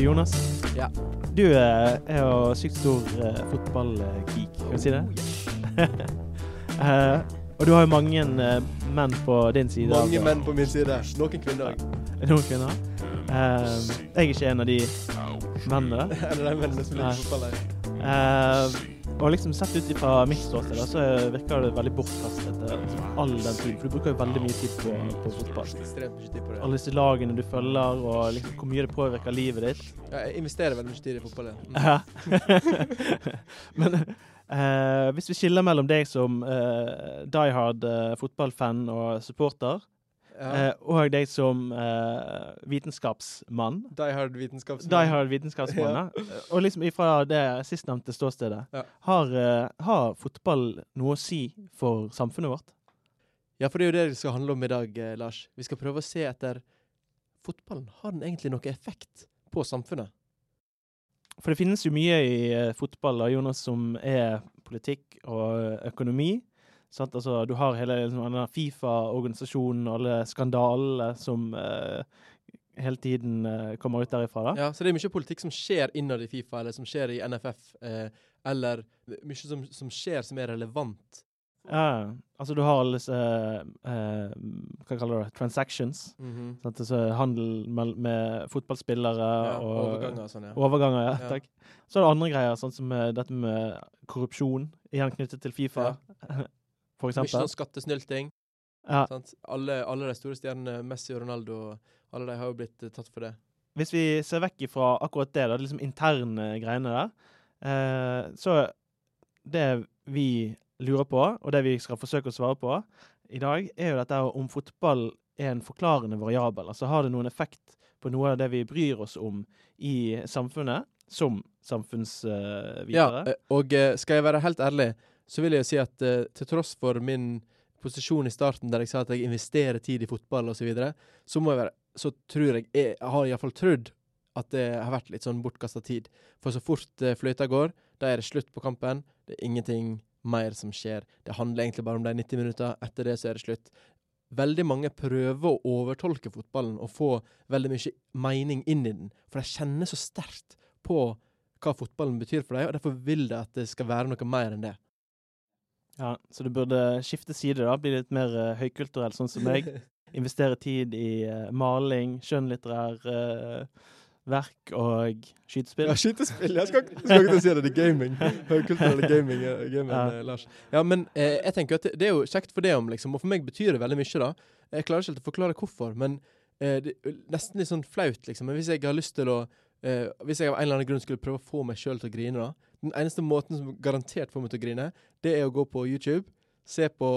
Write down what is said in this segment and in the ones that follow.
Du, Jonas. Ja. Du eh, er jo sykt stor uh, fotballgeek, kan vi si det? uh, og du har jo mange uh, menn på din side. Mange altså. menn på min side. Noen kvinner òg. Noen kvinner. Jeg er ikke en av de mennene. En av de mennene som liker fotball. her. Og liksom sett ut fra mitt ståsted, så virker det veldig bortkastet eh, liksom, all den tiden. For du bruker jo veldig mye tid på, på fotball. Alle disse lagene du følger, og liksom hvor mye det påvirker livet ditt. Ja, jeg investerer veldig mye tid i fotball. ja. Ja. Men eh, hvis vi skiller mellom deg som eh, die hard eh, fotballfan og supporter, Ja. Uh, og deg som uh, vitenskapsmann Die hard vitenskapsmann. Die hard vitenskapsmann, ja. Og liksom ifra det sistnevnte ståstedet. Ja. Har, uh, har fotball noe å si for samfunnet vårt? Ja, for det er jo det det skal handle om i dag, eh, Lars. Vi skal prøve å se etter fotballen. Har den egentlig noe effekt på samfunnet? For det finnes jo mye i eh, fotball Jonas, som er politikk og økonomi. Sant? Altså, du har hele liksom, Fifa-organisasjonen og alle skandalene som uh, hele tiden uh, kommer ut derifra. da. Ja, Så det er mye politikk som skjer innad i Fifa, eller som skjer i NFF, uh, eller mye som, som skjer som er relevant. Ja, altså du har alle disse eh, Hva kaller du det? Transactions. Sant? Altså, handel med, med fotballspillere Ja, og overganger og sånn, ja. Overganger, ja, Ja. takk. Så er det andre greier, sånn som eh, dette med korrupsjon, igjen knyttet til Fifa, for Mye eksempel. sånn skattesnylting. Ja. Alle, alle de store stjernene, Messi og Ronaldo, alle de har jo blitt eh, tatt for det. Hvis vi ser vekk fra akkurat det, da, liksom interne greiene der, eh, så det vi lurer på, og det vi skal forsøke å svare på i dag, er jo dette om fotball er en forklarende variabel. Altså har det noen effekt på noe av det vi bryr oss om i samfunnet, som samfunnsvitere? Ja, eh, og eh, skal jeg være helt ærlig, så vil jeg jo si at uh, til tross for min posisjon i starten der jeg sa at jeg investerer tid i fotball osv., så, videre, så må jeg være Så tror jeg Jeg har iallfall trodd at det har vært litt sånn bortkasta tid. For så fort uh, fløyta går, da er det slutt på kampen. Det er ingenting mer som skjer. Det handler egentlig bare om de 90 minutter. Etter det så er det slutt. Veldig mange prøver å overtolke fotballen og få veldig mye mening inn i den. For de kjenner så sterkt på hva fotballen betyr for dem, og derfor vil de at det skal være noe mer enn det. Ja, så du burde skifte side, da. Bli litt mer uh, høykulturell, sånn som meg. Investere tid i uh, maling, skjønnlitterær uh, verk og skytespill. Ja, skytespill. Jeg skal, skal ikke si det. Det er gaming. Høykulturell gaming, eh, gaming Ja. eh, Lars. Ja, men eh, jeg tenker at det, det er jo kjekt for det om, liksom. Og for meg betyr det veldig mye, da. Jeg klarer ikke helt å forklare hvorfor, men eh, det er nesten litt sånn flaut, liksom. Men hvis jeg har lyst til å eh, Hvis jeg av en eller annen grunn skulle prøve å få meg sjøl til å grine, da Den eneste måten som garantert får meg til å grine, det er å gå på YouTube, se på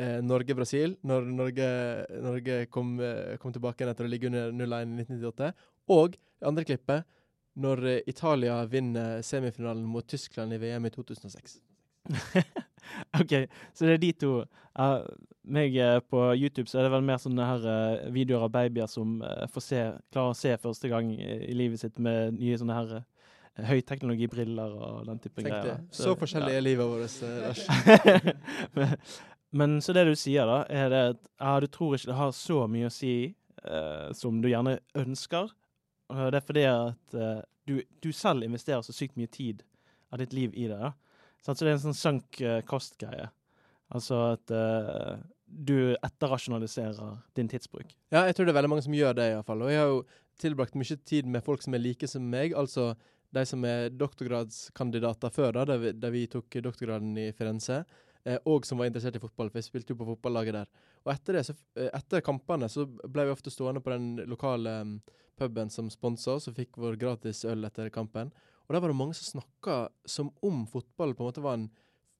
eh, Norge-Brasil, når Norge, Norge kom, eh, kom tilbake etter å ligge under 0-1 i 1998. Og det andre klippet, når eh, Italia vinner semifinalen mot Tyskland i VM i 2006. OK, så det er de to. Uh, meg uh, på YouTube så er det vel mer sånne her uh, videoer av babyer som får se, klarer å se første gang i, i livet sitt med nye sånne her høyteknologibriller og den type Tenk det. Så, Så, forskjellig er livet vårt, eh, Lars. men, men så det du sier, da, er det at ja, du tror ikke det har så mye å si eh, som du gjerne ønsker. Det er fordi at eh, du, du selv investerer så sykt mye tid av ditt liv i det. da. Så det er en sånn sunk eh, cost-greie. Altså at uh, du etterrasjonaliserer din tidsbruk. Ja, jeg tror det er veldig mange som gjør det, iallfall. Og jeg har jo tilbrakt mye tid med folk som er like som meg, altså de som er doktorgradskandidater før, da, da vi tok doktorgraden i Firenze. Eh, og som var interessert i fotball, for jeg spilte jo på fotballaget der. Og etter det, så, eh, etter kampene så ble vi ofte stående på den lokale mm, puben som sponsa oss, og fikk vår gratis øl etter kampen. Og der var det mange som snakka som om fotball på en måte var en,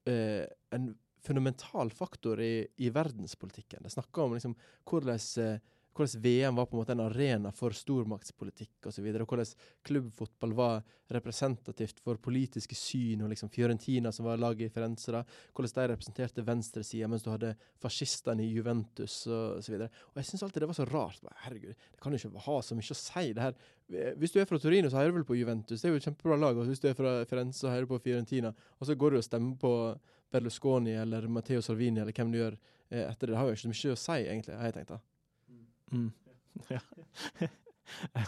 eh, en fundamental faktor i, i verdenspolitikken. De snakka om liksom hvordan, eh, hvordan VM var på en måte en arena for stormaktspolitikk osv. Og, så og hvordan klubbfotball var representativt for politiske syn. og liksom Fiorentina, som var laget i Firenze, da, hvordan de representerte venstresida, mens du hadde fascistene i Juventus og så videre. Og jeg syns alltid det var så rart. Bare, herregud, det kan jo ikke ha så mye å si. det her. Hvis du er fra Torino, så heier du vel på Juventus. Det er jo et kjempebra lag. Og hvis du er fra Firenze, så heier du på Fiorentina. Og så går du og stemmer på Berlusconi eller Matteo Salvini eller hvem du gjør eh, etter det. Det har jo ikke så mye å si, egentlig, har jeg tenkt. da. Mm. Ja.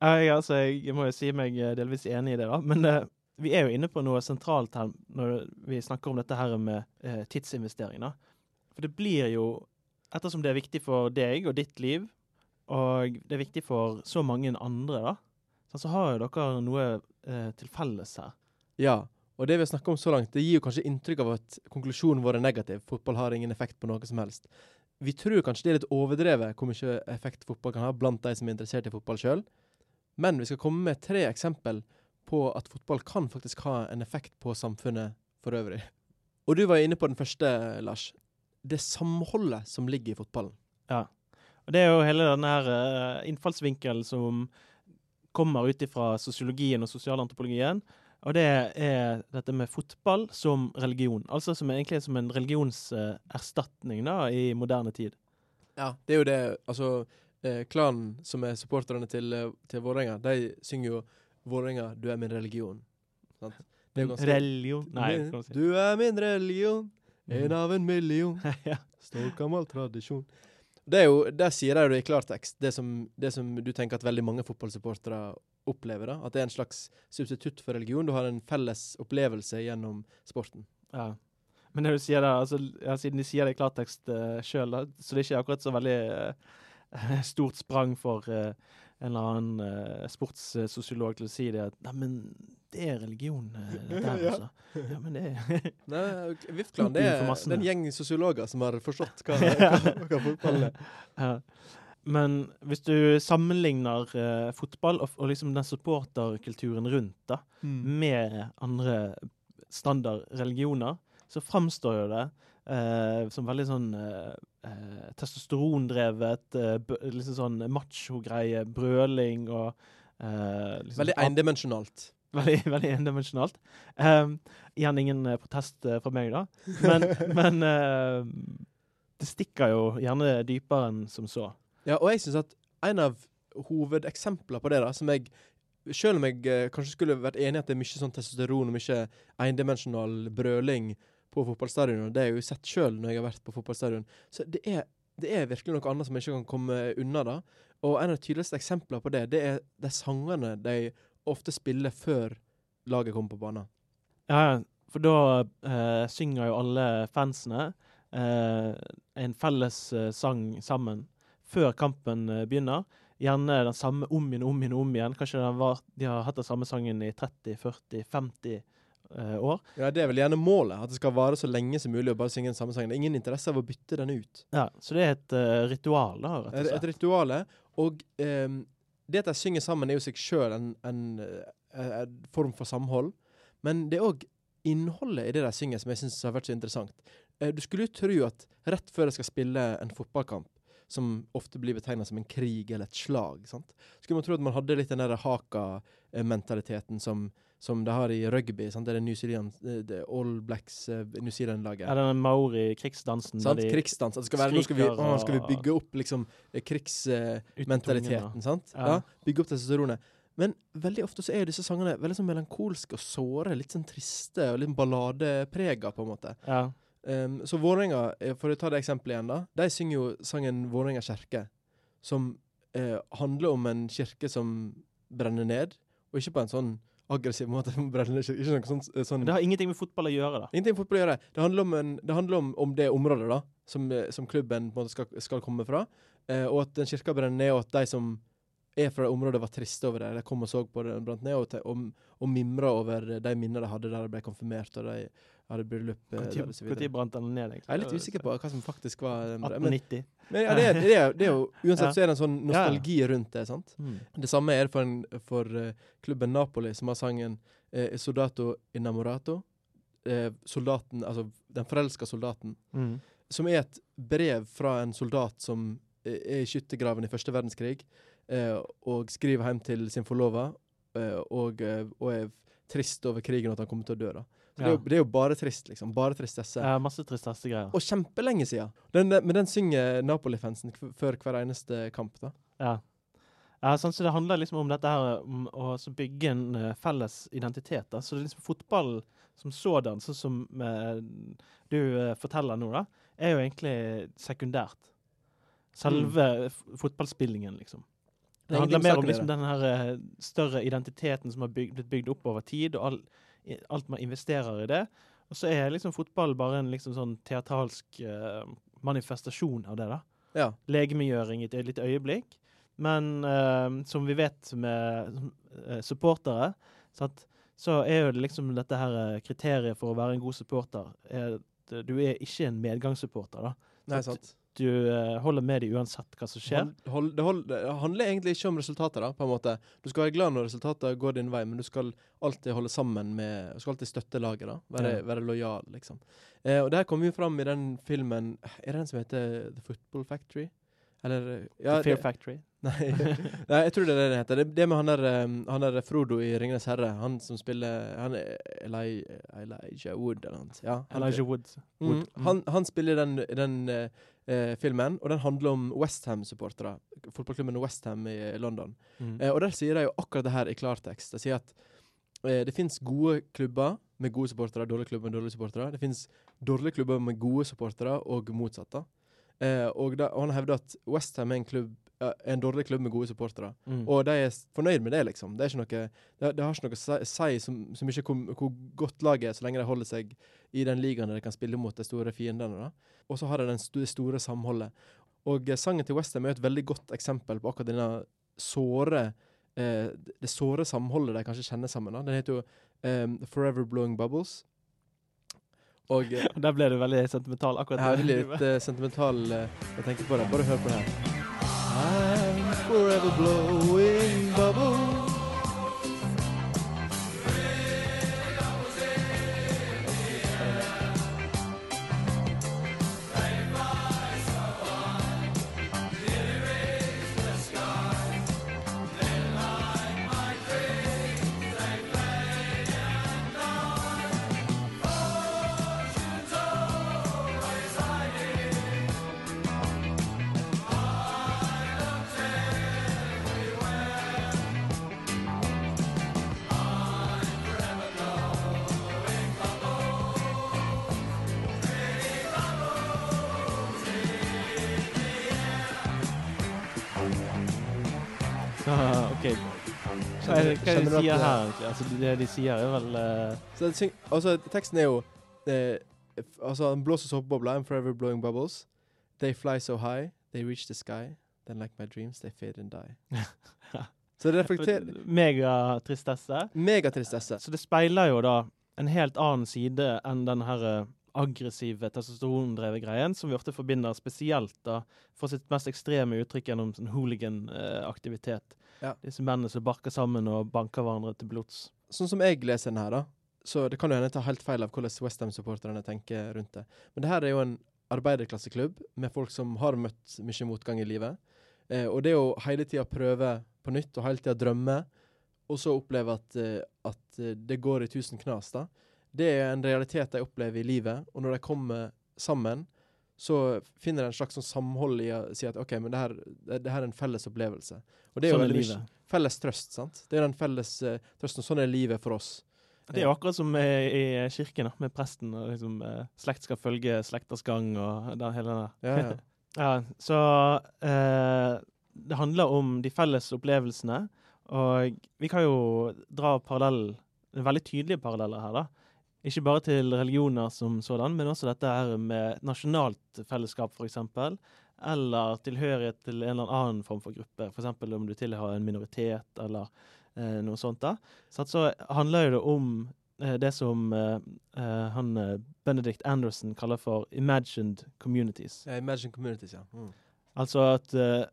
Altså, jeg må jo si meg eh, delvis enig i det, da. Men uh, vi er jo inne på noe sentralt her når vi snakker om dette her med uh, tidsinvestering. For det blir jo, ettersom det er viktig for deg og ditt liv, og det er viktig for så mange andre, da, så har jo dere noe uh, til felles her. Ja, og det vi har snakka om så langt, det gir jo kanskje inntrykk av at konklusjonen vår er negativ. Fotball har ingen effekt på noe som helst. Vi tror kanskje det er litt overdrevet hvor mye effekt fotball kan ha blant de som er interessert i fotball sjøl. Men vi skal komme med tre eksempel på at fotball kan faktisk ha en effekt på samfunnet for øvrig. Og du var inne på den første, Lars. Det samholdet som ligger i fotballen. Ja. Og det er jo hele denne her eh, innfallsvinkelen som kommer ut ifra sosiologien og sosialantropologien. Og det er dette med fotball som religion. Altså som er egentlig som en religionserstatning da, i moderne tid. Ja, det er jo det Altså, eh, klanen som er supporterne til, eh, til Vålerenga, de synger jo 'Vålerenga, du er min religion'. Sant? Ganske- Religion Nei, si. Du er min religion, en av en million. ja. Stolt gammel tradisjon. Det er jo, Der sier de det i klartekst, det som, det som du tenker at veldig mange fotballsupportere opplever. da, At det er en slags substitutt for religion. Du har en felles opplevelse gjennom sporten. Ja. Men det du sier da, altså, ja, siden de sier det i klartekst uh, sjøl, så det er ikke akkurat så veldig uh, stort sprang for uh, en eller annen uh, sportssosiolog til å si det at Nei, men det er religion, uh, dette her, Ja. altså. Ja, men det er Nei, VIF-klanen det, er- det er en gjeng sosiologer som har forstått hva, hva, hva fotballen er. Men hvis du sammenligner uh, fotball og, og liksom den supporterkulturen rundt da, Mm. med andre standardreligioner, så framstår jo det uh, som veldig sånn uh, eh, testosterondrevet, liksom sånn macho-greie, brøling og eh, liksom Veldig endimensjonalt. Veldig, veldig endimensjonalt. Um, igjen ingen protest fra meg, da. Men, men eh, det stikker jo gjerne dypere enn som så. Ja, og jeg syns at en av hovedeksemplene på det, da, som jeg selv om jeg eh, kanskje skulle vært enig i at det er mye sånn testosteron og mye endimensjonal brøling på fotballstadion, og det har jeg jo sett sjøl når jeg har vært på fotballstadion, så det er, det er virkelig noe annet som jeg ikke kan komme unna. da. Og en av de tydeligste eksemplene på det, det er de sangene de ofte spiller før laget kommer på banen. Ja, for da eh, synger jo alle fansene eh, en felles eh, sang sammen før kampen eh, begynner. Gjerne den samme om igjen, om igjen, om igjen. Kanskje den var, de har hatt den samme sangen i 30-40-50 eh, år. Ja, Det er vel gjerne målet, at det skal vare så lenge som mulig å bare synge den samme sangen. Det er ingen interesse av å bytte den ut. Ja, Så det er et uh, ritual, da, rett og Et, et slett. rituale. Og um, det at de synger sammen, er jo seg sjøl en, en, en form for samhold. Men det er òg innholdet i det de synger som jeg syns har vært så interessant. Du skulle jo tro at rett før de skal spille en fotballkamp, som ofte blir betegna som en krig eller et slag, sant? skulle man tro at man hadde litt den der haka-mentaliteten som, som de har i rugby. Sant? Det er New Zealand, eh, det er All Blacks, eh, New Zealand-laget. Ja, det den maori-krigsdansen? Sant? Krigsdans. At det skal være, nå skal vi, å, skal vi bygge opp liksom eh, krigsmentaliteten. Sant? Ja. Ja. Bygge opp testosteronet. Men veldig ofte så er disse sangene veldig sånn melankolske og såre. Litt sånn triste og litt balladeprega, på en måte. Ja. Um, så Vålerenga, eh, for å ta det eksempelet igjen, da. De synger jo sangen 'Vålerenga kjerke', som eh, handler om en kirke som brenner ned. Og ikke på en sånn aggressiv måte. brenner ned, ikke noe sånn, eh, sånn Det har ingenting med fotball å gjøre, da. Ingenting med fotball å gjøre. Det handler om, en, det handler om, om det området da, som, eh, som klubben på en måte skal, skal komme fra. Eh, og at den kirka brenner ned, og at de som er fra det området, var triste over det. De kom og så på det brant ned, og, og, og mimra over de minnene de hadde der de ble konfirmert, og de hadde bryllup. eh, der og så videre. Når brant den ned? egentlig? Jeg er litt usikker på hva som faktisk var 1890. Men, 1890. men ja, det, er, det, er, det er jo Uansett Ja. så er det en sånn nostalgi rundt det. sant? Mm. Det samme er det for, en, for uh, klubben Napoli, som har sangen eh, 'Soldato innamorato'. Eh, soldaten, altså den forelska soldaten. Mm. Som er et brev fra en soldat som eh, er i skyttergraven i første verdenskrig, eh, og skriver hjem til sin forlova, eh, og, eh, og er trist over krigen og at han kommer til å dø. da. Det, er jo, det er jo bare trist, liksom. Bare tristesse. Ja, masse tristessegreier. Og kjempelenge siden. Den, den- men den synger Napoli-fansen før hver eneste kamp. da. Ja. Ja, sånn, så Det handler liksom om dette her, om å så bygge en uh, felles identitet. da. Så det er liksom fotball som sådan, sånn som uh, du uh, forteller nå, da, er jo egentlig sekundært. Selve mm. fotballspillingen, liksom. Det er handler mer om liksom den her større identiteten som har bygd, blitt bygd opp over tid, og all, alt man investerer i det. Og så er liksom fotball bare en liksom sånn teatralsk uh, manifestasjon av det. da. Ja. Legemidgjøring i et lite øyeblikk. Men uh, som vi vet med uh, supportere, sant, så er jo det liksom dette her kriteriet for å være en god supporter er du er ikke en medgangssupporter. da. Nei, Sant. Du eh, holder med dem uansett hva som skjer. Hold, hold, det, hold, det handler egentlig ikke om resultatet, da, på en måte. Du skal være glad når resultatet går din vei, men du skal alltid holde sammen med Du skal alltid støtte laget, da. Være, Ja. være lojal, liksom. Eh, og det her kommer jo fram i den filmen Er det den som heter The Football Factory? Eller ja, The Fear det- Factory. Nei, nei, jeg tror det er det det heter. Det, det med han der, um, han der Frodo i 'Ringenes herre'. Han som spiller Han er Eli, Elijah Wood eller noe. Ja, han, Elijah Wood. Mm, Wood. Mm. han, han spiller den, den eh, filmen, og den handler om Westham-supportere. Fotballklubben Westham i London. Mm. Eh, og der sier de jo akkurat det her i klartekst. De sier at eh, det fins gode klubber med gode supportere, dårlige klubber med dårlige supportere. Det fins dårlige klubber med gode supportere, og motsatt. Eh, og, da, og han hevder at Westham er en, klubb, en dårlig klubb med gode supportere. Mm. Og de er fornøyd med det, liksom. Det, er noe, det, det har ikke noe å si- si som, som ikke hvor, hvor godt laget er, så lenge de holder seg i den ligaen der de kan spille mot de store fiendene. Og så har de det store samholdet. Og eh, sangen til Westham er et veldig godt eksempel på akkurat denne såre eh, Det såre samholdet de kanskje kjenner sammen. da. Den heter jo eh, 'Forever Blowing Bubbles'. Og eh, Der ble du veldig sentimental akkurat jeg blir litt uh, sentimental uh, å tenke på det. Bare hør på det her. I'm forever blowing Hva hva de sier det- her, egentlig? Altså, det de sier, er vel uh... Så det altså, teksten er jo eh, Altså, han blåser såpebobler. I'm forever blowing bubbles. They fly so high, they reach the sky. Then like my dreams, they fade and die. Så det reflekterer Megatristesse. Megatristesse. Så det speiler jo da en helt annen side enn den her eh, aggressive, testosterondrevet greien som vi ofte forbinder spesielt da for sitt mest ekstreme uttrykk gjennom sånn hooligan-aktivitet. Ja. Disse mennene som barker sammen og banker hverandre til blods. Sånn som jeg leser den her, da, så det kan jo hende jeg tar helt feil av hvordan Westham-supporterne tenker rundt det. Men det her er jo en arbeiderklasseklubb med folk som har møtt mye motgang i livet. Eh, og det å hele tida prøve på nytt og hele tida drømme, og så oppleve at, eh, at eh, det går i tusen knas, da, det er en realitet de opplever i livet. Og når de kommer sammen, så finner en slags sånn samhold i å si at OK, men det her, det, her er en felles opplevelse. Og det er Sånn jo veldig mye felles trøst, sant? Det er den felles uh, trøsten. Sånn er livet for oss. Det er jo akkurat som i kirken, da, med presten. og liksom uh, Slekt skal følge slekters gang og det hele der. Ja, ja. Ja, så uh, det handler om de felles opplevelsene. Og vi kan jo dra parallell, veldig tydelige paralleller her, da. Ikke bare til religioner som sådan, men også dette her med nasjonalt fellesskap, f.eks. Eller tilhørighet til en eller annen form for gruppe. F.eks. om du tilhører en minoritet, eller eh, noe sånt. da. Så, så handler det om eh, det som eh, eh, han eh, Benedict Anderson kaller for imagined communities. Ja, imagined Communities, ja. Mm. Altså at eh,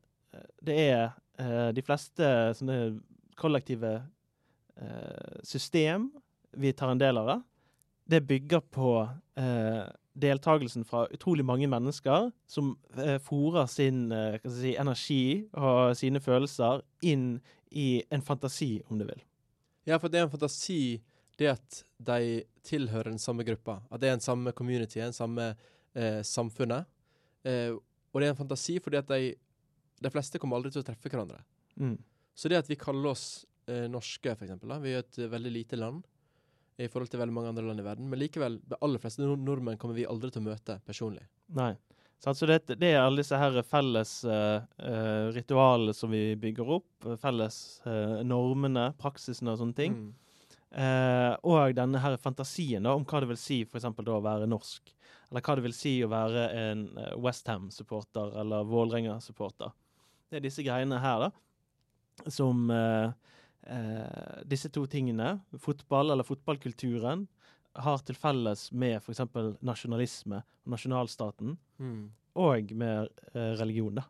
det er eh, de fleste sånne kollektive eh, system vi tar en del av det. Det bygger på eh, deltakelsen fra utrolig mange mennesker som eh, fòrer sin eh, hva skal si, energi og sine følelser inn i en fantasi, om du vil. Ja, for det er en fantasi det at de tilhører den samme gruppa. At det er en samme community, en samme eh, samfunnet. Eh, og det er en fantasi fordi at de, de fleste kommer aldri til å treffe hverandre. Mm. Så det at vi kaller oss eh, norske, for eksempel, da, vi er et eh, veldig lite land i forhold til veldig mange andre land i verden, men likevel, de aller fleste nord nordmenn kommer vi aldri til å møte personlig. Nei. Så det, det er alle disse her felles eh, ritualene som vi bygger opp, felles uh, normene, praksisene og sånne ting. Mm. Uh, og denne her fantasien da, om hva det vil si for eksempel da å være norsk. Eller hva det vil si å være en Westham-supporter eller Vålerenga-supporter. Det er disse greiene her da, som eh, eh, Disse to tingene, fotball eller fotballkulturen, har til felles med f.eks. nasjonalisme og nasjonalstaten, Mm. og med eh, religion, da.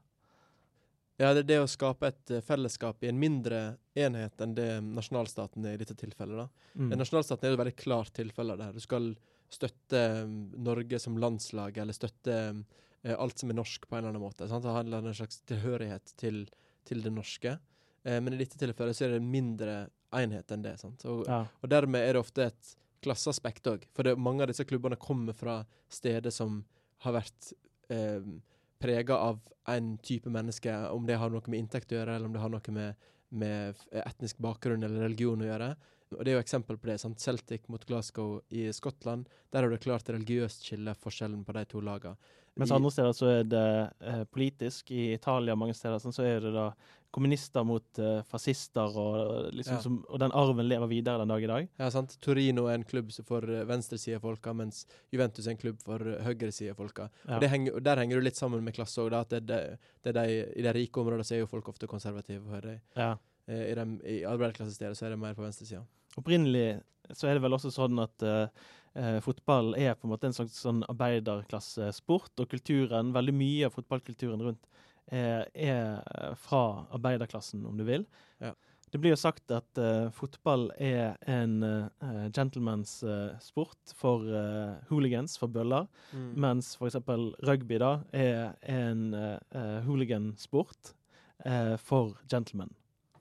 Ja, det er det å skape et eh, fellesskap i en mindre enhet enn det nasjonalstaten er i dette tilfellet. da. Mm. En Nasjonalstaten er et veldig klart tilfelle av det her. Du skal støtte um, Norge som landslag, eller støtte um, eh, alt som er norsk på en eller annen måte. Sant? Det handler om en slags tilhørighet til, til det norske. Eh, men i dette tilfellet så er det en mindre enhet enn det. Og, Ja. og dermed er det ofte et klasseaspekt òg. For det, mange av disse klubbene kommer fra steder som har vært eh, prega av en type menneske, om det har noe med inntekt å gjøre, eller om det har noe med, med etnisk bakgrunn eller religion å gjøre. Og Det er jo eksempel på det. sant? Celtic mot Glasgow i Skottland. Der har du klart religiøst skille forskjellen på de to lagene. Mens andre steder så er det eh, politisk. I Italia mange steder sånn, så er det da kommunister mot uh, fascister, og, liksom, Ja. som, og den arven lever videre den dag i dag. Ja, sant? Torino er en klubb for uh, venstresidefolka, mens Juventus er en klubb for høyresidefolka. Ja. Og henger, Der henger du litt sammen med klasse òg. At det, det, det de, I de rike områdene så er jo folk ofte konservative. De, Ja. eh, I, de, i arbeiderklassestedet så er det mer på venstresida. Opprinnelig så er det vel også sånn at uh, eh, fotball er på en måte en slags sånn arbeiderklassesport, og kulturen, veldig mye av fotballkulturen rundt, er, er fra arbeiderklassen, om du vil. Ja. Det blir jo sagt at uh, fotball er en uh, gentleman's uh, sport for eh, hooligans, for bøller, Mm. mens f.eks. rugby da er en uh, hooligansport eh, for gentlemen.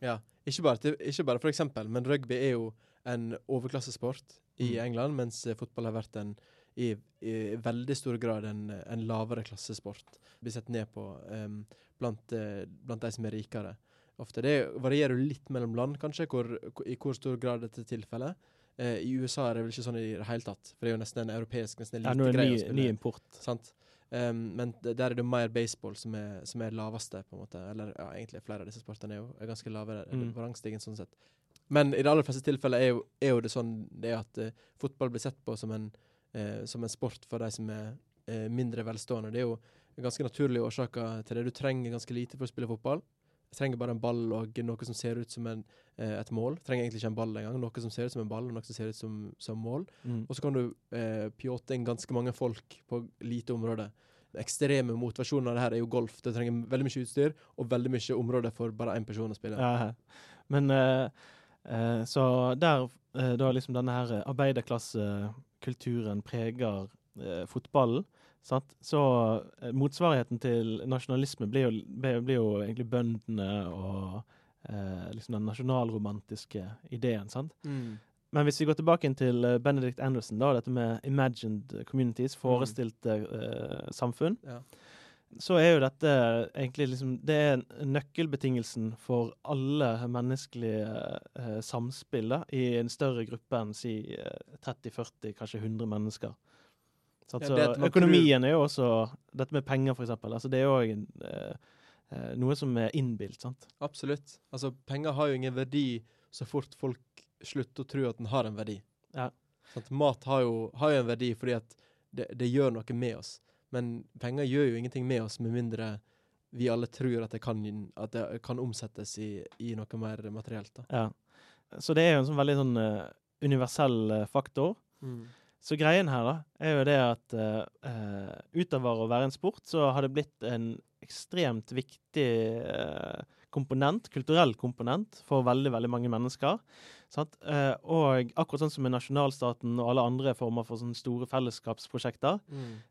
Ja. Ikke bare, til, ikke bare for eksempel, men rugby er jo en overklassesport i Mm. England, mens eh, fotball har vært en i, i veldig stor grad en, en lavere klassesport. Blir sett ned på um, blant, eh, blant de som er rikere. Ofte. Det varierer jo litt mellom land, kanskje, hvor, i hvor stor grad dette er tilfellet. Uh, I USA er det vel ikke sånn i det hele tatt, for det er jo nesten en europeisk, nesten en lite greie å ny, spille. ny import. Sant? Um, men der er det mer baseball som er, som er laveste, på en måte. Eller ja, egentlig flere av disse sportene er jo er ganske lavere Mm. på rangstigen sånn sett. Men i de aller fleste tilfeller er jo, er jo det sånn det er at uh, fotball blir sett på som en, eh, som en sport for de som er eh, mindre velstående. Det er jo ganske naturlige årsaker til det. Du trenger ganske lite for å spille fotball. Du trenger bare en ball og noe som ser ut som en, eh, et mål. Du trenger egentlig ikke en ball engang. Noe som ser ut som en ball, og noe som ser ut som, som mål. Mm. Og så kan du eh, pjåte inn ganske mange folk på lite område. Ekstreme motivasjonen av det her er jo golf. Det trenger veldig mye utstyr og veldig mye område for bare én person å spille. Ja, men eh, eh, Så der da liksom denne her arbeiderklassekulturen preger eh, fotballen, sant? så eh, motsvarigheten til nasjonalisme blir jo, blir, jo egentlig bøndene og eh, liksom den nasjonalromantiske ideen. sant? Mm. Men hvis vi går tilbake til eh, Benedict Anderson, da, dette med imagined communities, forestilte eh, samfunn, Ja. Så er jo dette egentlig liksom Det er nøkkelbetingelsen for alle menneskelige eh, samspill da, i en større gruppe enn si eh, 30-40, kanskje 100 mennesker. Så, Ja, altså, det økonomien er jo også Dette med penger, for eksempel. Altså, det er jo òg eh, noe som er innbilt, sant. Absolutt. Altså, penger har jo ingen verdi så fort folk slutter å tro at den har en verdi. Ja. Sånn, mat har jo, har jo en verdi fordi at det, det gjør noe med oss. Men penger gjør jo ingenting med oss med mindre vi alle tror at det kan, at det kan omsettes i, i noe mer materielt. Da. Ja. Så det er jo en sånn veldig sånn uh, universell uh, faktor. Så greien her da, er jo det at eh, utover å være en sport, så har det blitt en ekstremt viktig eh, komponent, kulturell komponent, for veldig, veldig mange mennesker. Sant? Eh, og akkurat sånn som med nasjonalstaten og alle andre former for sånne store fellesskapsprosjekter,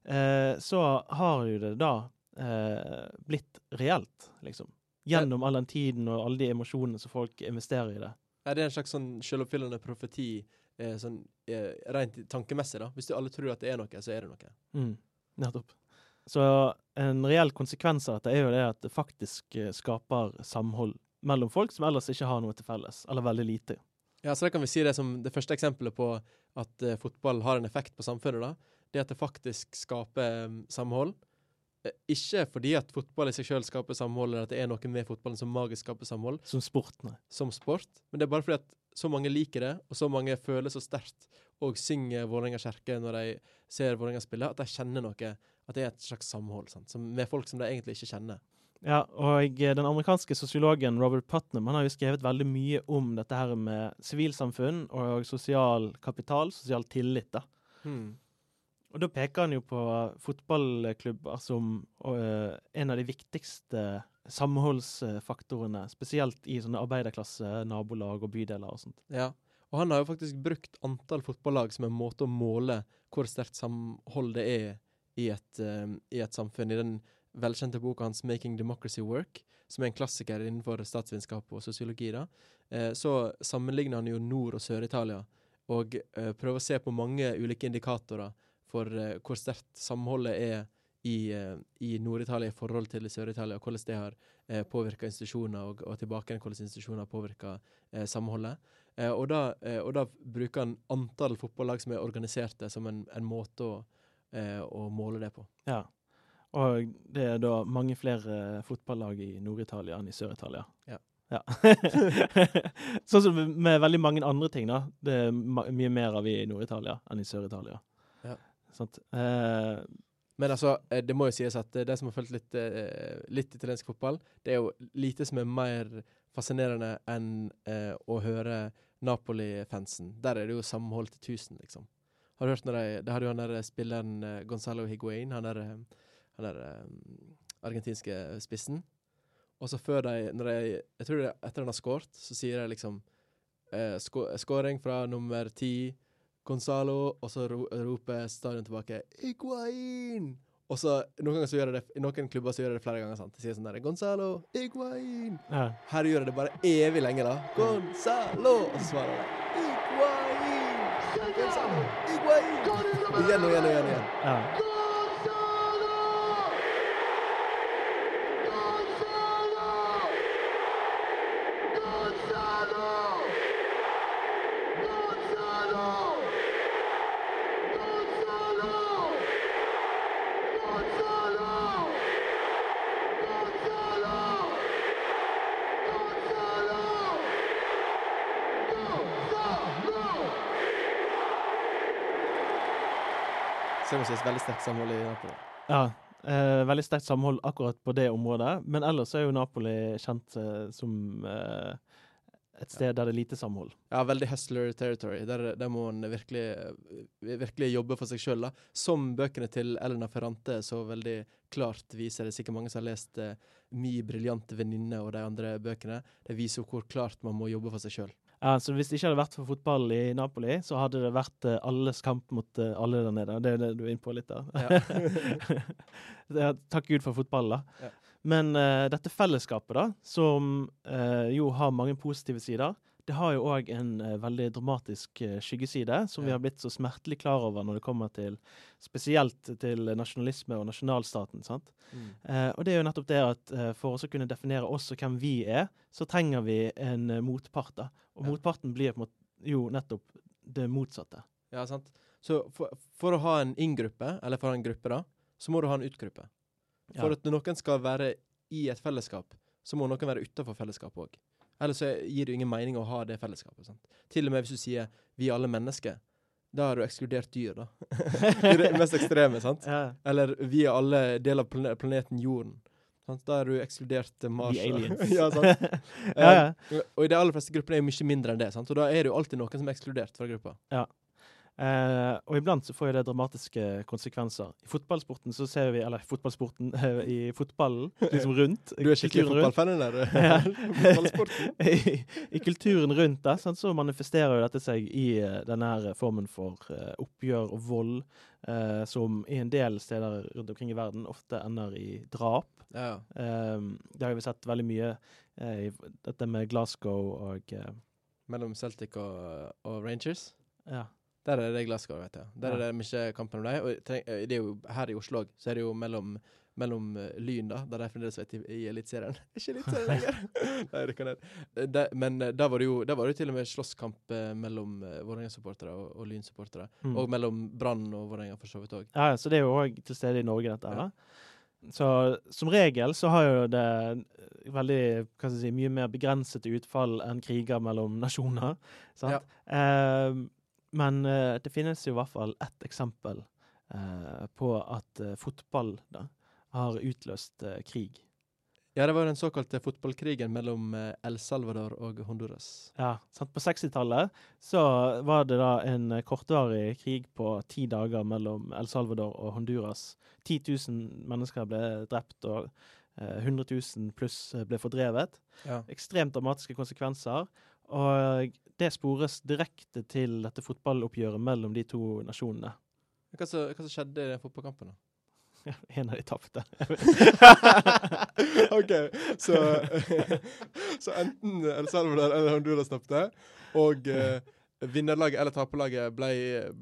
eh, så har jo det da eh, blitt reelt, liksom. Gjennom all den tiden og alle de emosjonene som folk investerer i det. Ja, det er en slags sånn selvoppfyllende profeti, eh, sånn, eh, rent tankemessig. da. Hvis du alle tror at det er noe, så er det noe. Mm, nettopp. Så en reell konsekvens av dette er jo det at det faktisk eh, skaper samhold mellom folk som ellers ikke har noe til felles, eller veldig lite. Ja, så da kan vi si det som det første eksempelet på at uh, fotball har en effekt på samfunnet. da. Det at det faktisk skaper um, samhold. Eh, Ikke fordi at fotball i seg sjøl skaper samhold, eller at det er noe med fotballen som magisk skaper samhold, Som sport, nei. som sport, men det er bare fordi at så mange liker det, og så mange føler så sterkt og synger Vålerenga kjerke når de ser Vålerenga spille, at de kjenner noe. At det er et slags samhold sant? Som, med folk som de egentlig ikke kjenner. Ja, og den amerikanske sosiologen Robert Putnam han har jo skrevet veldig mye om dette her med sivilsamfunn og sosial kapital, sosial tillit. da. Hmm. Og da peker han jo på fotballklubber som uh, en av de viktigste samholdsfaktorene, spesielt i sånne arbeiderklasse, nabolag og bydeler og sånt. Ja. Og han har jo faktisk brukt antall fotballag som en måte å måle hvor sterkt samhold det er i et, eh, i et samfunn. I den velkjente boka hans 'Making Democracy Work', som er en klassiker innenfor statsvitenskap og sosiologi, da, eh, så sammenligner han jo Nord- og Sør-Italia, og eh, prøver å se på mange ulike indikatorer for hvor sterkt samholdet er i, i Nord-Italia i forhold til Sør-Italia, og hvordan det har eh, påvirka institusjoner, og, og tilbake hvordan institusjoner har påvirka eh, samholdet. Eh, og, da, eh, og da bruker han antall fotballag som er organiserte, som en, en måte å, eh, å måle det på. Ja. Og det er da mange flere fotballag i Nord-Italia enn i Sør-Italia. Ja. Ja. sånn som med veldig mange andre ting, da. Det er mye mer av i Nord-Italia enn i Sør-Italia. Ja. Sant? Eh, Men altså, eh, det må jo sies at eh, de som har fulgt litt, eh, litt italiensk fotball, det er jo lite som er mer fascinerende enn eh, å høre Napoli-fansen. Der er det jo samhold til tusen, liksom. Har du hørt når de Det hadde jo han der spilleren eh, Gonzalo Higuain, han der, eh, han der eh, argentinske spissen. Og så før de når de, Jeg tror det er etter han har skåret, så sier de liksom eh, Skåring fra nummer ti, Gonzalo, og så ro roper stadion tilbake Higuain! Og så noen ganger så gjør det I noen klubber så gjør det flere ganger. sant? De sier sånn der Gonzalo, Higuain! ja. Her gjør jeg det bare evig lenge, da. Gonzalo! Og så svarer de! Gonzalo, Higuain! Igjen og igjen og igjen. og igjen. ja. Så jeg synes, veldig sterkt samhold i Napoli. ja. Eh, veldig sterkt samhold akkurat på det området. Men ellers er jo Napoli kjent eh, som eh, et sted der det er lite samhold. Ja, veldig hustler territory. Der, der må man virkelig, eh, virkelig jobbe for seg sjøl. Som bøkene til Elena Ferrante så veldig klart viser. Det er sikkert mange som har lest eh, Mi briljante venninne og de andre bøkene. Det viser jo hvor klart man må jobbe for seg sjøl. Ja, så Hvis det ikke hadde vært for fotball i Napoli, så hadde det vært uh, alles kamp mot uh, alle der nede. Det er det du er inne på litt der. Ja. Takk Gud for fotball, da. Men uh, dette fellesskapet, da, som eh, jo har mange positive sider, det har jo òg en eh, veldig dramatisk eh, skyggeside, som vi har blitt så smertelig klar over når det kommer til spesielt til nasjonalisme og nasjonalstaten. sant? Eh, og det er jo nettopp det at eh, for oss å kunne definere oss og hvem vi er, så trenger vi en motpart. da. Og Ja. motparten blir måte jo nettopp det motsatte. Ja, sant. Så for, for å ha en inn-gruppe, eller for å ha en gruppe, da, så må du ha en ut-gruppe. For Ja. at noen skal være i et fellesskap, så må noen være utafor fellesskapet òg. Ellers så gir det jo ingen mening å ha det fellesskapet. Sant? Til og med hvis du sier 'vi er alle mennesker', da har du ekskludert dyr, da. I det mest ekstreme, sant? Ja. Eller 'vi er alle del av planeten Jorden'. Sant? Da har du ekskludert eh, Mars. The aliens. ja, sant? ja, ja. Eh, Og i de aller fleste gruppene er jo mye mindre enn det, sant? og da er det jo alltid noen som er ekskludert fra gruppa. Eh, og iblant så får jo det dramatiske konsekvenser. I fotballsporten så ser vi Eller fotballsporten eh, i fotballen, liksom rundt. Du er skikkelig fotballfan, rundt. du. Ja. Fotballsporten. I, I kulturen rundt det, sant, så manifesterer jo dette seg i eh, denne formen for uh, oppgjør og vold, uh, som i en del steder rundt omkring i verden ofte ender i drap. Ja. Um, det har vi sett veldig mye uh, i dette med Glasgow og Mellom Celtic og, og Rangers. Ja. Der er det Glasgow, vet jeg. Der Ja. er det mye kampen om dem. Og eh, det er jo her i Oslo så er det jo mellom, mellom eh, Lyn, da, der de fremdeles vet i, i Eliteserien. Ikke Eliteserien lenger! Nei, det. Eh, det- Men da var det jo var det til og med slåsskamp mellom Vålerenga-supportere og, og Lyn-supportere. Mm. Og mellom Brann og Vålerenga, for så vidt òg. Ja, så det er jo òg til stede i Norge, dette her. Ja. så som regel så har jo det veldig hva skal jeg si, mye mer begrensede utfall enn kriger mellom nasjoner. Sant? Eh, men eh, det finnes jo i hvert fall ett eksempel eh, på at eh, fotball da, har utløst eh, krig. Ja, det var den såkalte fotballkrigen mellom eh, El Salvador og Honduras. Ja, sant? På 60-tallet så var det da en kortvarig krig på ti dager mellom El Salvador og Honduras. 10 000 mennesker ble drept, og eh, 100 000 pluss ble fordrevet. Ja. Ekstremt dramatiske konsekvenser. Og det spores direkte til dette fotballoppgjøret mellom de to nasjonene. Hva som, skjedde i den fotballkampen, da? En av de tapte. OK, så, så enten El Salvador eller Honduras tapte, og eh, vinnerlaget eller taperlaget ble,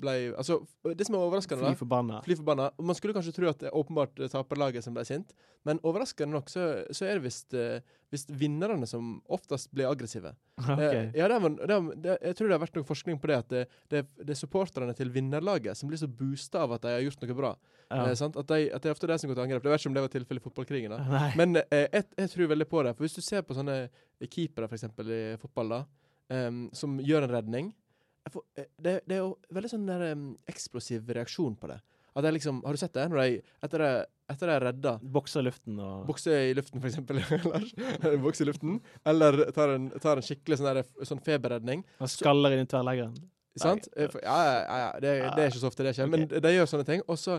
ble Altså, det som er overraskende, Fly forbanna. Fly forbanna. Man skulle kanskje tro at det er åpenbart eh, taperlaget som ble sint, men overraskende nok så, så er det visst eh, vinnerne som oftest blir aggressive. Okay. Eh, ja, det var, det det, jeg tror det har vært noe forskning på det, at det, er supporterne til vinnerlaget som blir så boosta av at de har gjort noe bra. Ja. Eh, sant? At, de, at det er ofte de som går til angrep. Jeg vet ikke om det var tilfellet i fotballkrigen. da. Men eh, jeg, jeg tror veldig på det. For hvis du ser på sånne keepere eksempel, i fotball, da, um, som gjør en redning får, eh, det, det er jo veldig sånn der, um, eksplosiv reaksjon på det. At jeg liksom, Har du sett det? Når jeg, etter at etter de er redda Bokser i luften og Bokser i luften, for eksempel. Eller i luften. Eller tar en, tar en skikkelig sånn, der, sånn feberredning. og skaller inn i tverrleggeren. Sant? Eh, Ja, ja, ja. Det, det er ikke så ofte det skjer. Men de gjør sånne ting. Og så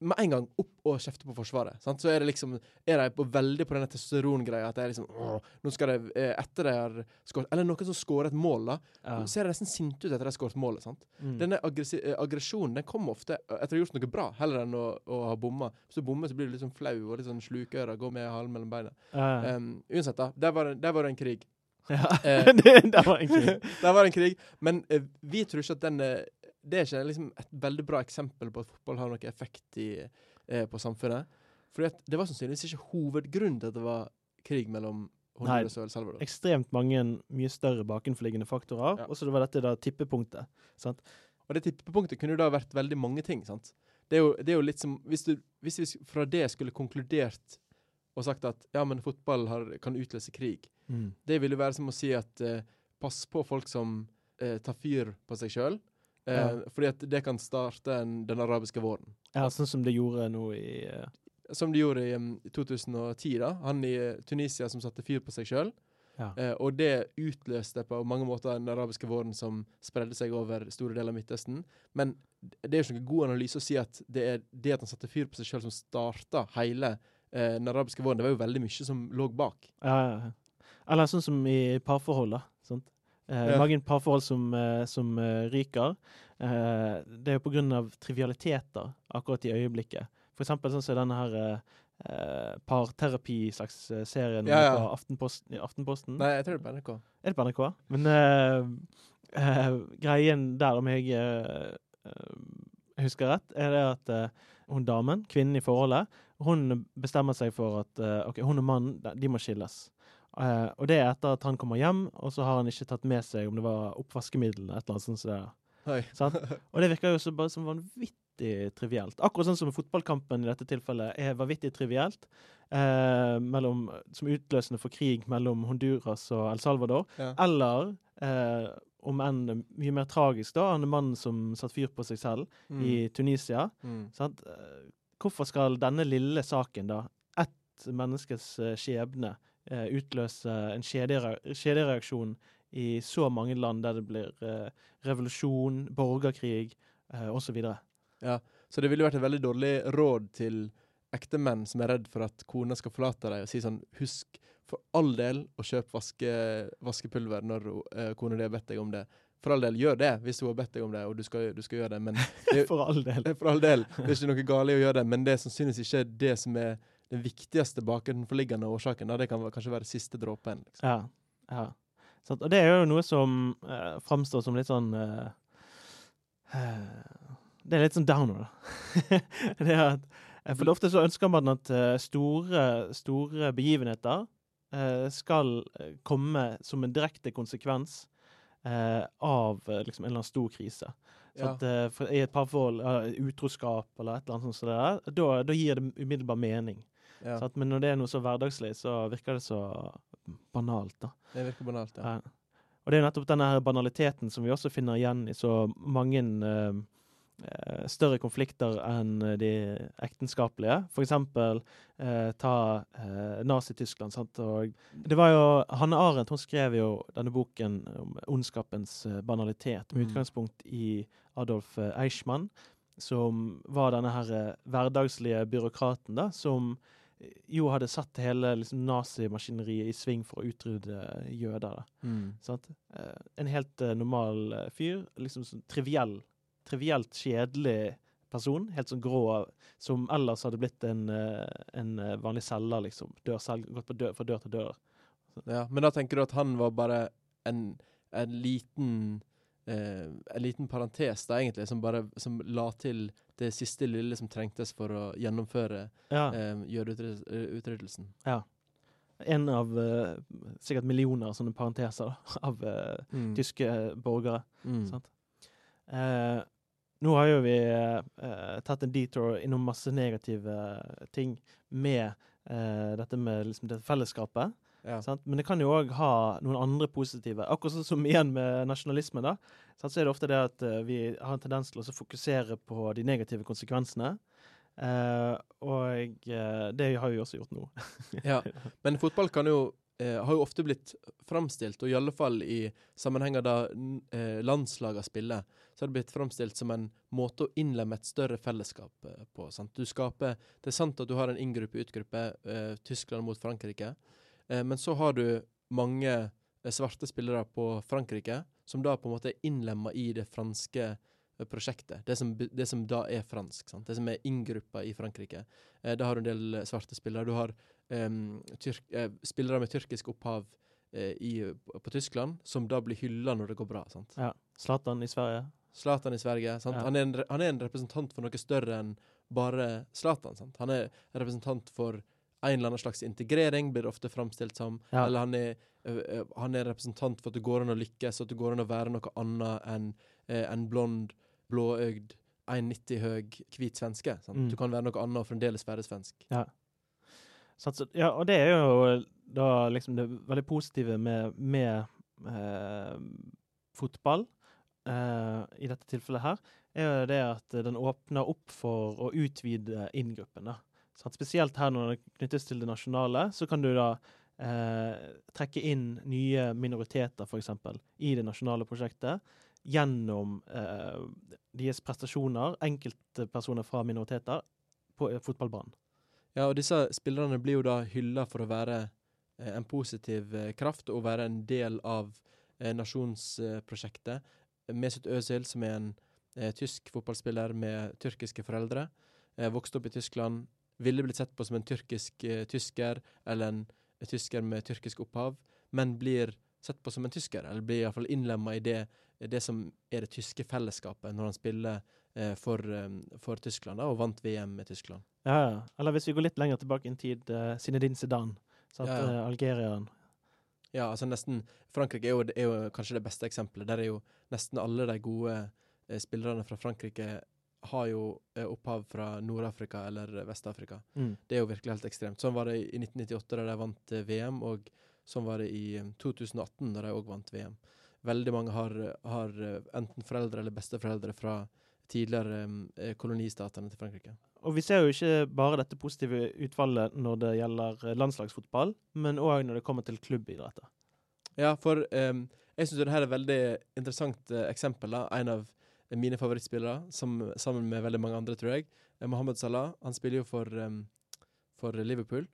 med en gang opp og kjefte på Forsvaret. Sant? Så er det liksom Er de på veldig på denne testosterongreia at det er liksom åh, Nå skal de eh, Etter de har skåret Eller noen som skårer et mål, da. Ja. Ser de nesten sinte ut etter de har skåret målet. sant? Mm. Denne eh, aggresjonen den kommer ofte etter å ha gjort noe bra, heller enn å, å ha bomma. Hvis du bommer, så blir du litt sånn flau og litt sånn slukøra, går med halen mellom beina. Ja. Um, uansett, da. Der var, det- der var det en krig. ja. eh, det, var en krig. Der var en krig. Men eh, vi tror ikke at den eh, Det er ikke liksom et veldig bra eksempel på at fotball har noe effekt i, eh, på samfunnet. Fordi det var sannsynligvis ikke hovedgrunnen til at det var krig mellom Honduras og El Salvador. ekstremt mange mye større bakenforliggende faktorer. Ja. Og så var dette da tippepunktet. Sant? Og det tippepunktet kunne jo da vært veldig mange ting. sant? Det er jo, det er jo litt som Hvis, du, hvis vi fra det skulle konkludert og sagt at ja, men fotball har, kan utløse krig, Mm. det ville jo være som å si at eh, pass på folk som eh, tar fyr på seg sjøl. Eh, Ja. Fordi at det kan starte en, den arabiske våren. Ja, sånn som det gjorde nå i uh... Som det gjorde i um, 2010. da. Han i eh, Tunisia som satte fyr på seg sjøl. Ja. Eh, og det utløste på mange måter den arabiske våren som spredde seg over store deler av Midtøsten. Men det er jo ikke noen god analyse å si at det er det at han satte fyr på seg sjøl som starta hele eh, den arabiske våren. Det var jo veldig mye som lå bak. ja, ja, ja. Eller sånn som i parforhold, da. Sant? Eh, Ja. Mange parforhold som, eh, som eh, ryker. Det er jo av trivialiteter akkurat i øyeblikket. For eksempel sånn som denne her eh, parterapi-slags serien Ja, ja. på Aftenposten. Aftenposten. Nei, jeg tror det er på NRK. Er det på NRK? Men uh, uh, greien der, om jeg husker rett, er det at hun damen, kvinnen i forholdet, hun bestemmer seg for at ok, hun og mannen de- de må skilles. Eh, og det er etter at han kommer hjem, og så har han ikke tatt med seg om det var oppvaskemiddel eller et eller annet sånt. Så det er. Og det virker jo så bare som vanvittig trivielt. Akkurat sånn som fotballkampen i dette tilfellet er vanvittig trivielt. Eh, mellom, som utløsende for krig mellom Honduras og El Salvador. Ja. Eller, eh, om enn mye mer tragisk, da, han mannen som satte fyr på seg selv Mm. i Tunisia. Mm. Eh, Hvorfor skal denne lille saken, da, ett menneskes eh, skjebne, eh, utløse en kjedere- kjedereaksjon i så mange land der det blir eh, revolusjon, borgerkrig eh, osv.? Ja, så det ville vært et veldig dårlig råd til ektemenn som er redd for at kona skal forlate deg, og si sånn Husk for all del å kjøpe vaske, vaskepulver når uh, kona di har bedt deg om det. For all del, gjør det hvis hun har bedt deg om det, og du skal, du skal gjøre det. Men det, For all del. for all del, det er ikke noe galt i å gjøre det, men det er sannsynligvis ikke det som er den viktigste bakenforliggende årsaken. Da. Det kan kanskje være siste dråpen. Liksom. Ja. ja. Så, Og det er jo noe som uh, framstår som litt sånn uh, uh, Det er litt sånn downer, da. det at, eh, for ofte så ønsker man at eh, store, store begivenheter eh, skal eh, komme som en direkte konsekvens eh, av eh, liksom en eller annen stor krise. Så Ja. at, uh, I et parforhold, uh, utroskap eller et eller annet sånt, så der, da, da gir det umiddelbar mening. Ja, Sant? Men når det er noe så hverdagslig, så virker det så banalt, da. det virker banalt, ja. Ja. Og det er nettopp denne her banaliteten som vi også finner igjen i så mange eh, større konflikter enn de ektenskapelige. For eksempel eh, ta eh, Nazi-Tyskland. Det var jo, Hanne Arendt hun skrev jo denne boken om ondskapens eh, banalitet, med Mm. utgangspunkt i Adolf Eichmann, som var denne her hverdagslige byråkraten da, som jo hadde satt hele liksom, nazimaskineriet i sving for å utrydde jøder. Mm. Eh, en helt eh, normal eh, fyr. Liksom sånn triviell, trivielt kjedelig person. Helt sånn grå, som ellers hadde blitt en, en vanlig selger, liksom. Dør selv, gått på dør, fra dør til dør. Ja, men da tenker du at han var bare en, en liten eh, En liten parentes, da, egentlig, som bare som la til det siste lille som trengtes for å gjennomføre Ja. eh, jødeutryddelsen. En av eh, sikkert millioner sånne parenteser da, av eh, Mm. tyske eh, borgere. Mm. Eh, nå har jo vi eh, tatt en detour innom masse negative ting med eh, dette med liksom, det fellesskapet. Ja. Sant? Men det kan jo òg ha noen andre positive. Akkurat sånn som igjen med nasjonalisme, da. Sant? Så er det ofte det at eh, vi har en tendens til å fokusere på de negative konsekvensene. Uh, og uh, det har vi også gjort nå. Ja. Men fotball kan jo uh, har jo ofte blitt framstilt, og i alle fall i sammenhenger der eh, landslagene spiller, så har det blitt framstilt som en måte å innlemme et større fellesskap på. Sant? Du skaper, Det er sant at du har en inngruppe utgruppe, eh, Tyskland mot Frankrike, men så har du mange eh, svarte spillere på Frankrike, som da på en måte er innlemma i det franske eh, prosjektet. Det som, det som da er fransk. Sant? Det som er inngruppa i Frankrike. Eh, da har du en del eh, svarte spillere. Du har em, tyrk, eh, spillere med tyrkisk opphav eh, i, på, på Tyskland, som da blir hylla når det går bra. sant? Ja. Zlatan i Sverige. Zlatan i Sverige. sant? Ja. Han, er en, han er en representant for noe større enn bare Zlatan. sant? Han er en representant for en eller annen slags integrering, blir det ofte framstilt som. Ja. Eller han er, ø, han er representant for at det går an å lykkes, at det går an å være noe annet enn uh, en blond, blåøgd, 1,90 høy, hvit svenske. Sant? Mm. Du kan være noe annet og fremdeles være svensk. Ja. så- ja, og det er jo da liksom det veldig positive med, med eh, fotball, eh, i dette tilfellet her, er jo det at den åpner opp for å utvide inngruppen. da. Sant? Spesielt her når det knyttes til det nasjonale, så kan du da eh, trekke inn nye minoriteter, f.eks., i det nasjonale prosjektet gjennom eh, deres prestasjoner, enkeltpersoner fra minoriteter, på eh, fotballbanen. Ja, og disse spillerne blir jo da hylla for å være eh, en positiv eh, kraft og være en del av eh, nasjonsprosjektet. Mesut Özil, som er en tysk fotballspiller med tyrkiske foreldre, vokste opp i Tyskland, ville blitt sett på som en tyrkisk eh, tysker eller en tysker med tyrkisk opphav, men blir sett på som en tysker, eller blir iallfall innlemma i det, det som er det tyske fellesskapet, når han spiller eh, for, eh, for Tyskland da, og vant VM med Tyskland. Ja, ja. Eller hvis vi går litt lenger tilbake i en tid, eh, Zinedine Zidane. Sant? Ja, ja. Eh, Algerieren. Ja, altså nesten Frankrike er jo, er jo kanskje det beste eksempelet. Der er jo nesten alle de gode eh, spillerne fra Frankrike har jo eh, opphav fra Nord-Afrika eller Vest-Afrika. Mm. Det er jo virkelig helt ekstremt. Sånn var det i 1998 da de vant eh, VM, og sånn var det i eh, 2018 da de òg vant VM. Veldig mange har, har eh, enten foreldre eller besteforeldre fra tidligere eh, kolonistatene til Frankrike. Og vi ser jo ikke bare dette positive utfallet når det gjelder eh, landslagsfotball, men òg når det kommer til klubbidretter. Ja, for em, jeg syns dette er et veldig interessant eh, eksempel. da. En av mine favorittspillere, som, sammen med veldig mange andre, tror jeg. Eh, Mohammed Salah. Han spiller jo for, um, for Liverpool.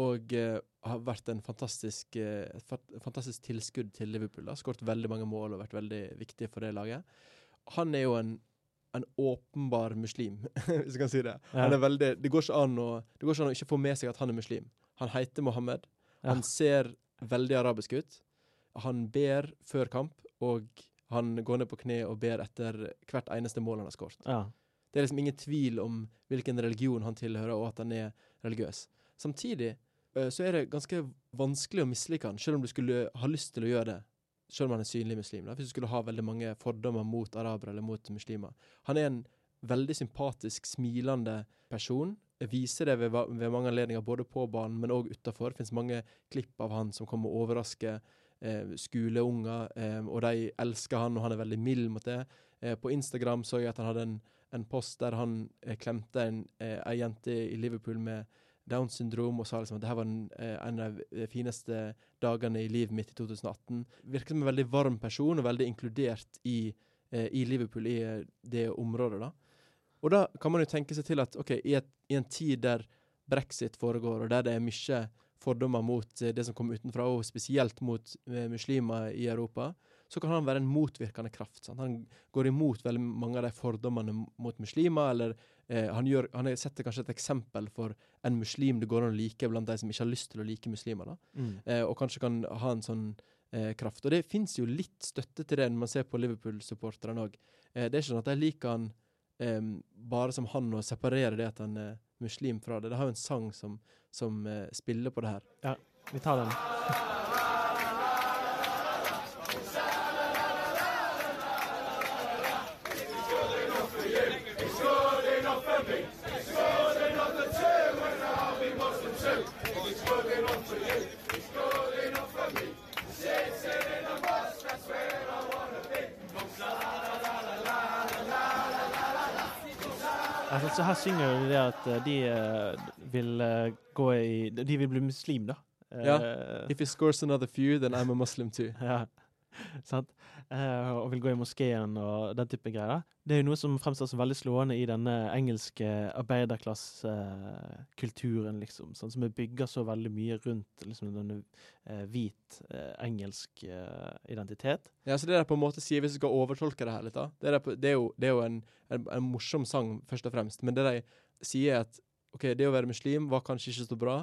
Og uh, har vært en fantastisk, uh, et fantastisk tilskudd til Liverpool. Har Skåret veldig mange mål og vært veldig viktig for det laget. Han er jo en, en åpenbar muslim, hvis du kan si det. Ja. Han veldig, det, går å, det går ikke an å ikke få med seg at han er muslim. Han heter Mohammed. Ja. Han ser veldig arabisk ut. Han ber før kamp, og han går ned på kne og ber etter hvert eneste mål han har skåret. Ja. Det er liksom ingen tvil om hvilken religion han tilhører, og at han er religiøs. Samtidig eh, så er det ganske vanskelig å mislike han, selv om du skulle ha lyst til å gjøre det. Selv om han er synlig muslim. Da. Hvis du skulle ha veldig mange fordommer mot arabere eller mot muslimer. Han er en veldig sympatisk, smilende person. Jeg viser det ved, ved mange anledninger, både på banen, men òg utafor. Det finnes mange klipp av han som kommer og overrasker skoleunger, eh, og de elsker han, og han er veldig mild mot det. Eh, på Instagram så jeg at han hadde en, en post der han eh, klemte en, eh, ei jente i Liverpool med Downs syndrom og sa liksom at det her var en, eh, en av de fineste dagene i livet mitt i 2018. Virker som en veldig varm person og veldig inkludert i, eh, i Liverpool, i eh, det området. da. Og da kan man jo tenke seg til at ok, i, et, i en tid der brexit foregår, og der det er mye fordommer mot eh, det som kommer utenfra, og spesielt mot eh, muslimer i Europa, så kan han være en motvirkende kraft. Sant? Han går imot veldig mange av de fordommene mot muslimer, eller eh, han, gjør, han er- setter kanskje et eksempel for en muslim det går an å like blant de som ikke har lyst til å like muslimer. Mm. Eh, og kanskje kan ha en sånn eh, kraft. Og det fins jo litt støtte til det når man ser på Liverpool-supporterne òg. Eh, det er ikke sånn at de liker han bare som han og separerer det at han er muslim fra det. De har jo en sang som, som eh, spiller på det her. Ja, Vi tar den. så her synger de det at eh, de eh, vil eh, gå i De vil bli muslim, da. Ja. If he scores another few, then I'm a Muslim too. Ja, og vil gå i moskeen og den type greier. Det er jo noe som fremstår som veldig slående i denne engelske arbeiderklassekulturen, liksom. Sånn, som er bygger så veldig mye rundt liksom, denne eh, hvit eh, engelsk eh, identitet. Ja, så det der på en måte sier, Hvis du skal overtolke det her litt, da Det, på, det er jo, det er jo en, en, en morsom sang, først og fremst. Men det de sier, er at OK, det å være muslim var kanskje ikke så bra,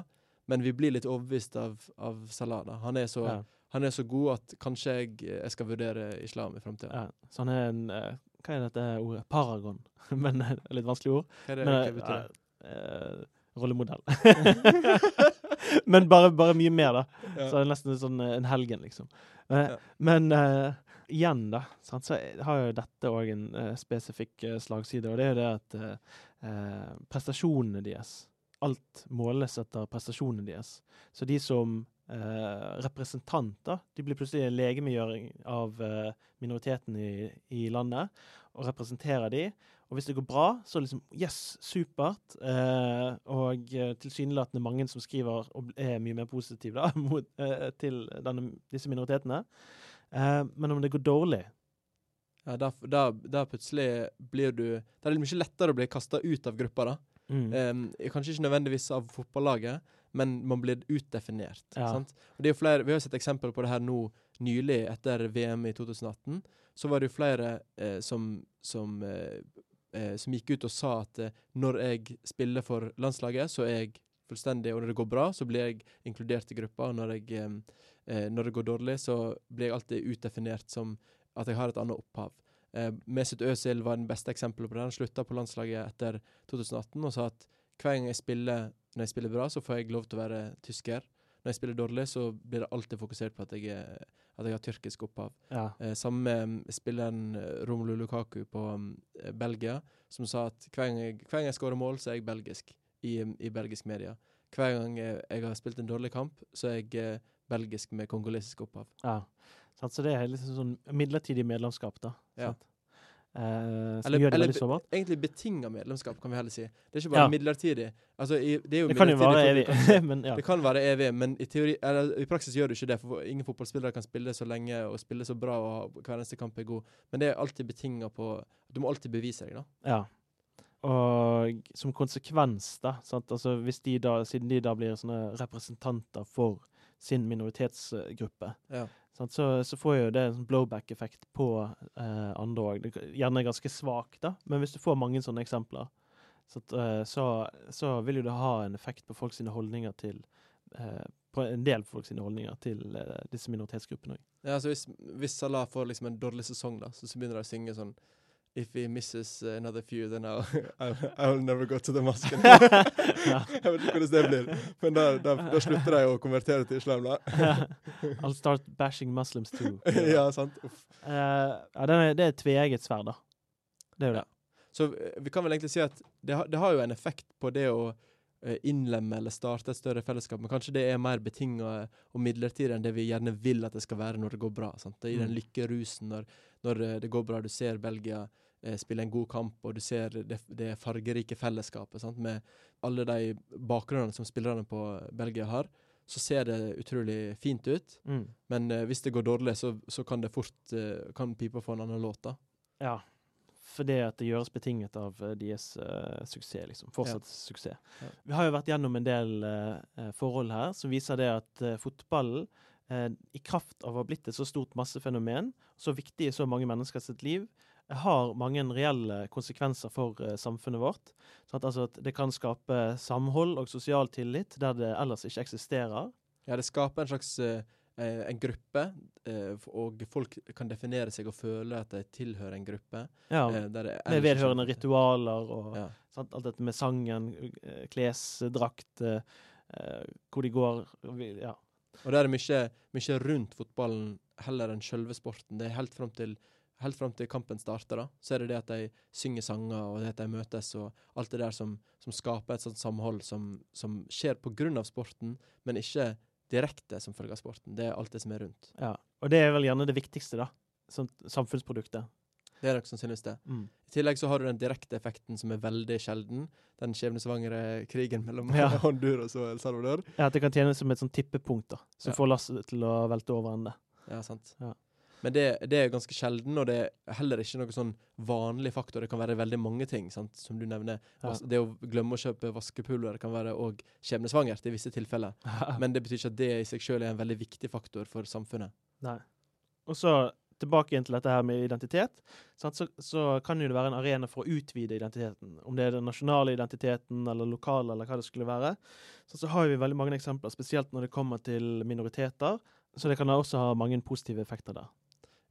men vi blir litt overbevist av, av Salah. da. Han er så Ja, Han er så god at kanskje jeg, jeg skal vurdere islam i framtida. ja. Så han er en eh, Hva er dette ordet? Paragon. Men et litt vanskelig ord. Hva er det, Men, hva betyr det? eh, rollemodell. Men bare, bare mye mer, da. Ja. Så det er nesten sånn eh, en helgen, liksom. Eh, Ja. Men uh, igjen, da, sant, så har jo dette òg en eh, spesifikk eh, slagside, og det er jo det at eh, eh, prestasjonene deres Alt måles etter prestasjonene deres. Så de som eh, representanter, de blir plutselig en legemegjøring av eh, minoriteten i, i landet, og representerer de. Og hvis det går bra, så liksom Yes, supert. Eh, og eh, tilsynelatende mange som skriver og er mye mer positive da, mot, eh, til denne, disse minoritetene. Eh, men om det går dårlig Ja, da, da, da plutselig blir du Da er det mye lettere å bli kasta ut av gruppa, da. mm. Um, kanskje ikke nødvendigvis av fotballaget, men man blir utdefinert. Ja. Sant? Og det er jo flere, Vi har sett eksempel på det her nå nylig, etter VM i 2018. Så var det jo flere eh, som, som, eh, eh, som gikk ut og sa at eh, når jeg spiller for landslaget, så er jeg fullstendig Og når det går bra, så blir jeg inkludert i gruppa. Når, jeg, eh, når det går dårlig, så blir jeg alltid utdefinert som at jeg har et annet opphav. Eh, Mesut Özil var den beste eksempelet på det. Han slutta på landslaget etter 2018 og sa at hver gang jeg spiller når jeg spiller bra, så får jeg lov til å være tysker. Når jeg spiller dårlig, så blir det alltid fokusert på at jeg, er, at jeg har tyrkisk opphav. Ja. Eh, samme med mm, spilleren Romelu Lukaku på eh, Belgia, som sa at hver gang jeg, hver gang jeg skårer mål, så er jeg belgisk i, mm, i belgisk media. Hver gang jeg, jeg har spilt en dårlig kamp, så er jeg eh, belgisk med kongolesisk opphav. ja. Sant, så det er liksom sånn midlertidig medlemskap, da. Ja. Sant? Som Eller- eller. Egentlig betinga medlemskap, kan vi heller si. Det er ikke bare Ja. midlertidig. Altså, i, det jo Det kan jo midlertidig for evig, men ja. Det kan være evig, men i, teori, eller, i praksis gjør du ikke det. For ingen fotballspillere kan spille så lenge og spille så bra og hver eneste kamp er god. Men det er alltid betinga på Du må alltid bevise deg, da. Ja. Og som konsekvens, da, sant? Altså, hvis de da, siden de da blir sånne representanter for sin minoritetsgruppe, Ja. Så, så får jo det en sånn blowback-effekt på eh, andre òg. Gjerne ganske svak, da, men hvis du får mange sånne eksempler, så, eh, så, så vil jo det ha en effekt på folks holdninger til eh, På en del folk sine holdninger til eh, disse minoritetsgruppene òg. Ja, altså hvis, hvis Salah får liksom en dårlig sesong, da, så, så begynner de å synge sånn If he misses uh, another few, then I'll, I'll, I'll never go to the mosque. Jeg vet ikke hvordan det blir. Men da, da, da slutter de å konvertere til islam, da. I'll start bashing Muslims too. ja, sant. Eh, ja, er, det er et tveegget sverd, da. Det er jo det. Så eh, vi kan vel egentlig si at det, har- det har jo en effekt på det å innlemme eller starte et større fellesskap, men kanskje det er mer betinga og midlertidig enn det vi gjerne vil at det skal være når det går bra. Sant? Det gir i den Mm. lykkerusen når, når eh, det går bra. Du ser Belgia eh, spille en god kamp, og du ser det, det fargerike fellesskapet sant? med alle de bakgrunnene som spillerne på Belgia har. Så ser det utrolig fint ut, Mm. men eh, hvis det går dårlig, så, så kan det fort eh, kan pipa få en annen låt. da. Ja. Fordi at det gjøres betinget av eh, deres uh, suksess, liksom. Fortsatt suksess. Ja. Vi har jo vært gjennom en del eh, forhold her som viser det at uh, fotballen, i kraft av å ha blitt et så stort massefenomen, så viktig i så mange mennesker sitt liv, har mange reelle konsekvenser for samfunnet vårt. Sånn at, altså, at det kan skape samhold og sosial tillit der det ellers ikke eksisterer. Ja, det skaper en slags eh, eh, en gruppe, eh, og folk kan definere seg og føle at de tilhører en gruppe. Ja, eh, med vedhørende ritualer og Ja. sant, alt dette med sangen, eh, klesdrakt, hvor de går Ja. Og det er mye, mye rundt fotballen heller enn sjølve sporten. Det er helt fram til Helt fram til kampen starter, da, så er det det at de synger sanger, og det at de møtes, og alt det der som, som skaper et sånt samhold som, som skjer av sporten, men ikke direkte som følge av sporten. Det er alt det som er rundt. ja. Og det er vel gjerne det viktigste, da. Som samfunnsproduktet. Det er nok sannsynligvis det. Mm. I tillegg så har du den direkte effekten som er veldig sjelden. Den skjebnesvangre krigen mellom Ja. Honduras og El Salvador. Ja, At det kan tjene som et sånn tippepunkt, da. Som Ja. får lasset til å velte over ende. Ja, sant. Ja. Men det, det er ganske sjelden, og det er heller ikke noen sånn vanlig faktor. Det kan være veldig mange ting, sant? som du nevner. Ja. Det å glemme å kjøpe vaskepulver kan være òg skjebnesvangert i visse tilfeller. Men det betyr ikke at det i seg sjøl er en veldig viktig faktor for samfunnet. Nei. Og så tilbake igjen til dette her med identitet. Sant? Så, så kan jo det være en arena for å utvide identiteten. Om det er den nasjonale identiteten eller lokale, eller hva det skulle være. Så, så har vi veldig mange eksempler, spesielt når det kommer til minoriteter. Så det kan også ha mange positive effekter der.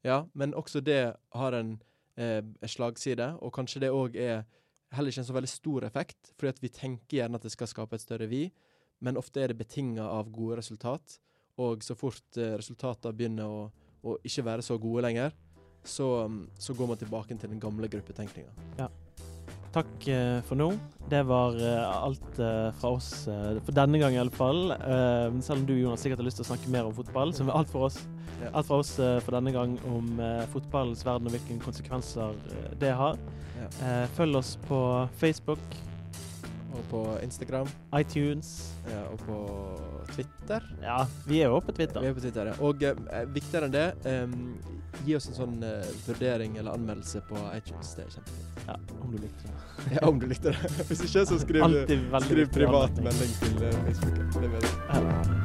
Ja, men også det har en, eh, slagside, og kanskje det òg er heller ikke en så veldig stor effekt, fordi at vi tenker gjerne at det skal skape et større vi, men ofte er det betinga av gode resultat, og så fort eh, resultatene begynner å, å ikke være så gode lenger, så, så går man tilbake til den gamle gruppetenkninga. Takk eh, for nå. Det var eh, alt eh, fra oss for denne gang i alle fall. Selv om du Jonas sikkert har lyst til å snakke mer om fotball, så er alt for oss. Ja. Alt fra oss eh, for denne gang om eh, fotballens verden og hvilke konsekvenser eh, det har. Ja. Eh, følg oss på Facebook, Og på Instagram iTunes. ja, og på Twitter. Ja, vi er jo på Twitter. Vi er på Twitter, ja. Og eh, viktigere enn det, em, gi oss en sånn eh, vurdering eller anmeldelse på iTunes. Det er kjempefint. Ja, om du likte det. Ja, om du likte det. Hvis ikke, så skriv, skriv privat melding til eh, Facebook. Det er bedre.